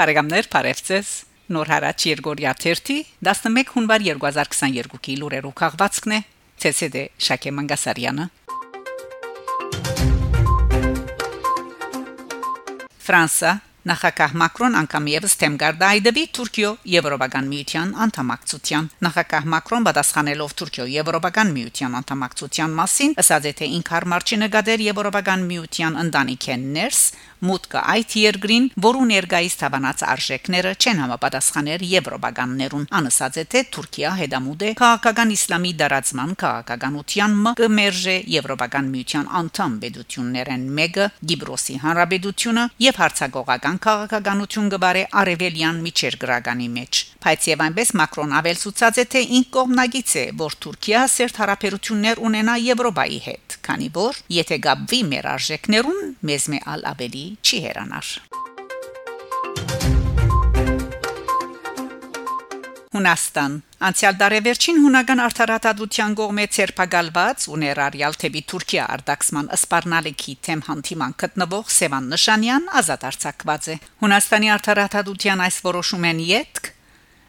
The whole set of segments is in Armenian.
Բարեկամներ, Փարեվցես։ Նոր հարաճ Երգորիա 31 11 հունվար 2022-ի լուրերով քաղվածքն է ՑՍԴ Շակե Մանգասարյանը Ֆրանսա Նախագահ Մակրոն անգամ եւս թեմ գարդայդեբի Թուրքիո Եվրոպական միության անդամակցության Նախագահ Մակրոն պատասխանելով Թուրքիո Եվրոպական միության անդամակցության մասին ասաց թե ինք հարմար չնկատեր Եվրոպական միության ընտանիքեն ներս մուտքը այդ երկրին, որու ներգայիս թավանած արժեքները չեն համապատասխաներ եվրոպականներուն։ Անսած է թե Թուրքիա հետամուտ է քաղաքական իսլամի դարածման քաղաքականության մը կմերժե եվրոպական միության անդամ պետություններեն մեկը Գիբրոսի հանրապետությունը եւ հարցակողական քաղաքականություն գբարե արևելյան միջերգրականի մեջ։ Բայց եւ այնպես Մակրոն ավելցուցած է թե ինք կողմնագից է, որ Թուրքիա սերտ հարաբերություններ ունենա Եվրոպայի հետ, քանի որ եթե գաբվի մեր արժեքներուն, մեզ մե ալ ավելի չի հերանար։ Հունաստան Անցյալ դարևերջին հունական արդարադատության կողմէ ցերպակալված ու ներառյալ թեպի Թուրքիա արտաքսման սպառնալիքի թեմ հանդիման գտնվող Սևան Նշանյան ազատ արձակված է։ Հունաստանի արդարադատության այս որոշումեն յետք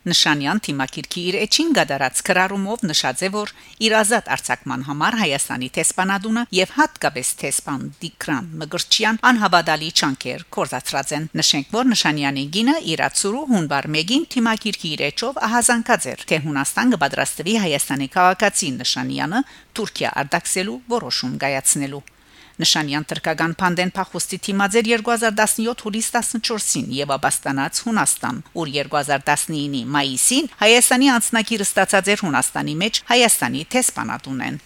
Նշանյան թիմակիրքի իր էջին գդարած քրարումով նշած է, որ իր ազատ արձակման համար Հայաստանի տեսփանադունը եւ հատկապես տեսփան Դիկրան Մգրչյան անհավատալի չանքեր կորզացրած են։ Նշենք, որ Նշանյանի գինը իրացուրու հունվար 1-ին թիմակիրքի իր էջով ահազանգած էր, թե Հունաստան կպատրաստվի Հայաստանի քաղաքացին Նշանյանը Թուրքիա արդակսելու որոշում կայացնելու Նշանյան Թրկական Փանդեն փախոստի թիմաձեր 2017 հուլիս 14-ին եւ աբաստանած Հունաստան, որ 2019-ի մայիսին Հայաստանի անձնակիրը ստացած էր Հունաստանի մեջ Հայաստանի տեսփանատունեն։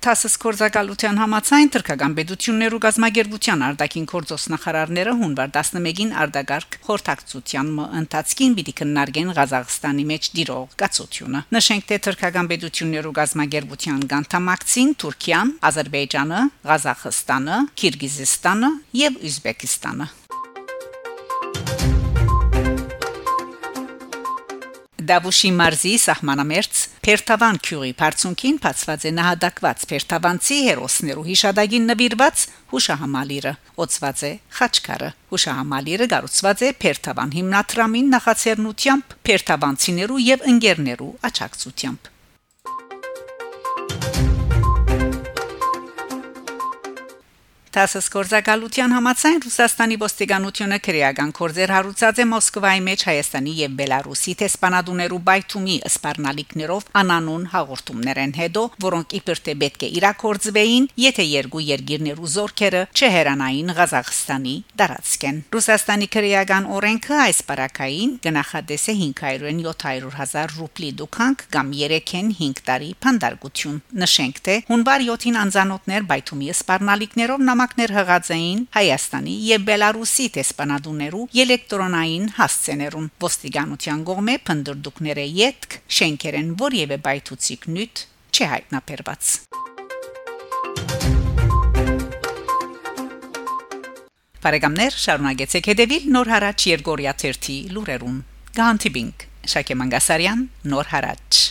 Թասս կորզակալության համացայն թրկական պետություններու գազագերբության արտաքին կորձոս նախարարները հունվար 11-ին արտագարք խորհրդակցության ընթացքին պիտի քննարկեն Ղազախստանի մեջ դիրող գացությունը։ Նշենք թե թրկական պետություններու գազագերբության գանթամակցին Թուրքիան, Ադրբեջանը, Ղազախստանը, Կիրգիզստանը եւ Ուզբեկստանը։ Դավուշի մարզի սահմանամերձ Պերտավան քյուրի բարձունքին բացված է նահատակված Պերտավանցի հերոսներու հիշադակին նվիրված հուշահամալիրը ոցված է խաչքարը հուշահամալիրը գառուցված է Պերտավան հիմնադրամին նախաձեռնությամբ Պերտավանցիներու եւ ընկերներու աջակցությամբ Տասս կորզակալության համացայն Ռուսաստանի ոստիկանությունը քրեական կորձեր հարուցած է Մոսկվայի մեջ Հայաստանի եւ Բելարուսի տեսփանադուներու բայթումի սպառնալիքներով անանուն հաղորդումներեն հետո, որոնք իբր թե պետք է իրակորձվեին, եթե երկու երկիրներու զորքերը չհերանային Ղազախստանի դարածքեն։ Ռուսաստանի քրեական օրենքը այս բարակային գնահատես է 500-ին 700 հազար ռուբլի դուքանք կամ 3-ին 5 տարի փանդարգություն։ Նշենք թե հունվար 7-ին անզանոթներ բայթումի սպառնալիքներով նամակներ հղած էին Հայաստանի եւ Բելարուսի տեսփանադուներու էլեկտրոնային հասցեներուն ոստիկանության կողմէ փնդրդուկները յետք շենքերեն որևէ բայթուցիկ նյութ չհայտնաբերված Բարեկամներ շարունակեցեք հետևել Նոր հարաճ Երգորիա 1-ի լուրերուն Գանտիբինգ Շակե Մանգասարյան Նոր հարաճ